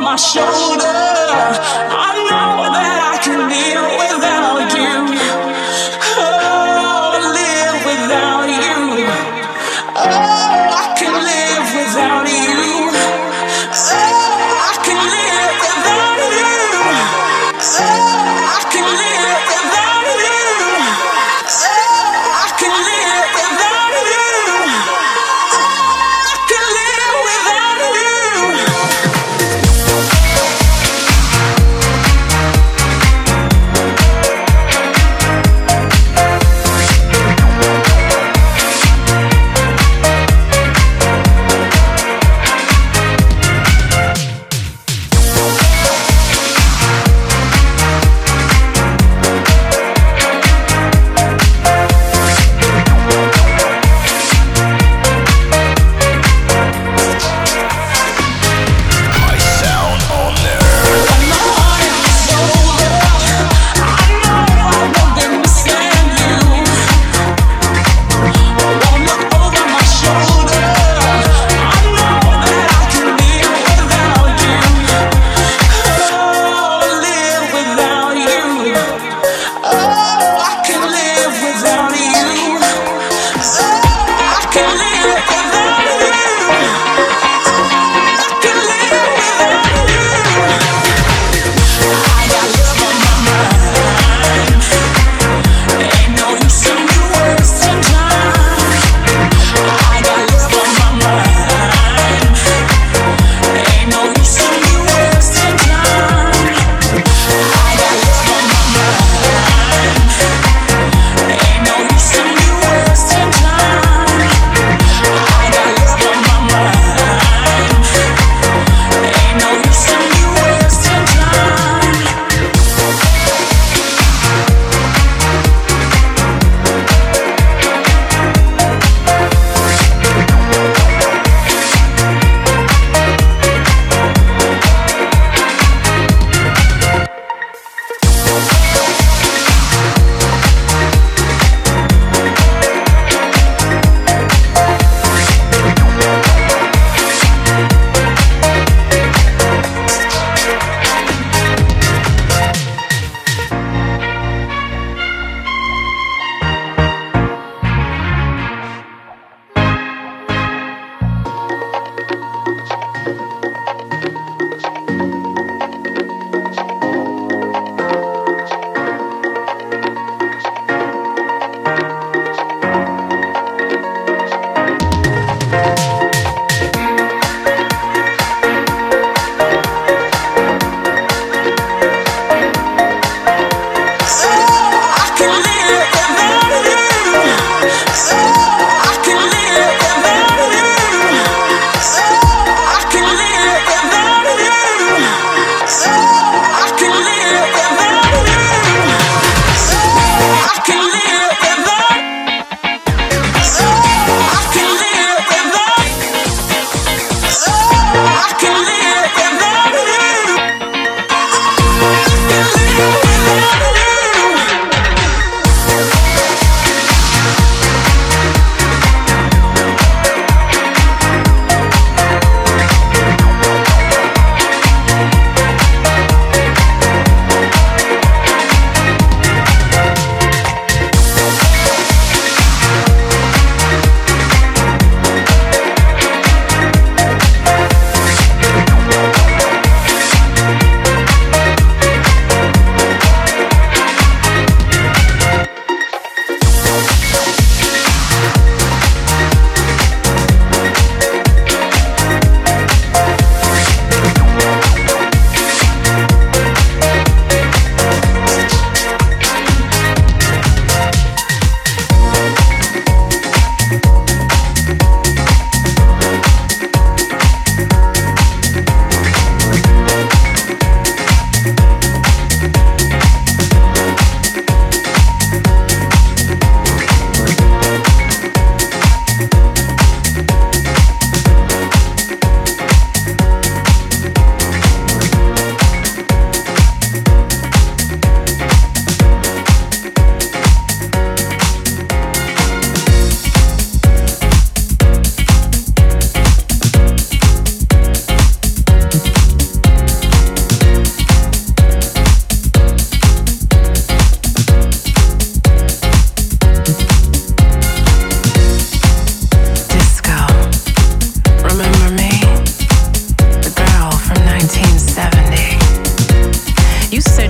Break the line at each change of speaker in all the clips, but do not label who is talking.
my shoulder. I know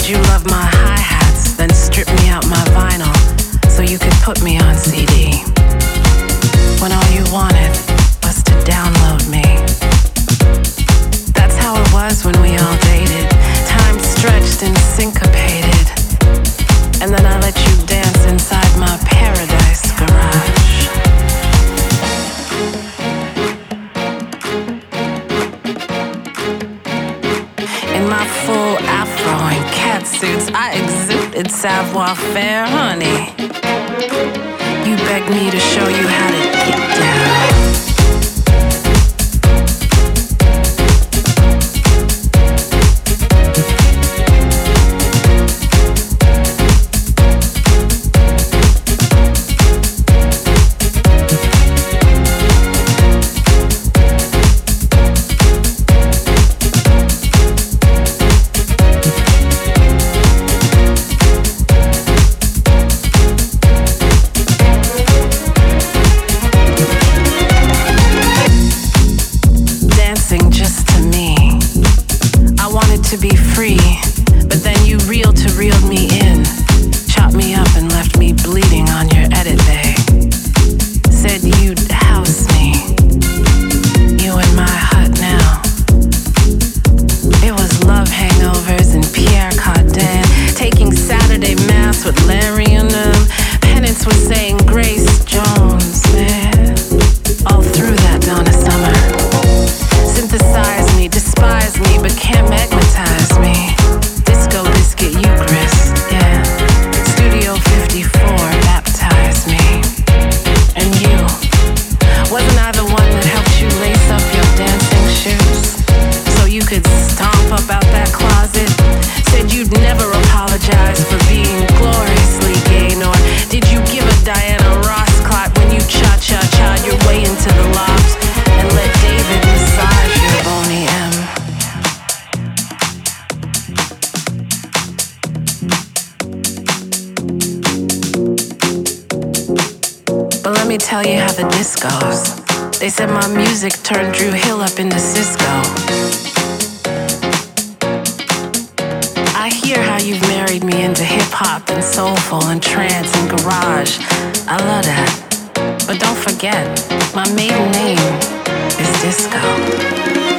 you love my hi hats, then strip me out my vinyl so you could put me on CD. When all you wanted was to download me. That's how it was when we all dated. Time stretched and syncopated. And then I let you dance inside my cat suits, I exuded savoir faire, honey. You begged me to show you how to get down. You how the disc goes. They said my music turned Drew Hill up into Cisco. I hear how you've married me into hip hop and soulful and trance and garage. I love that. But don't forget, my maiden name is Disco.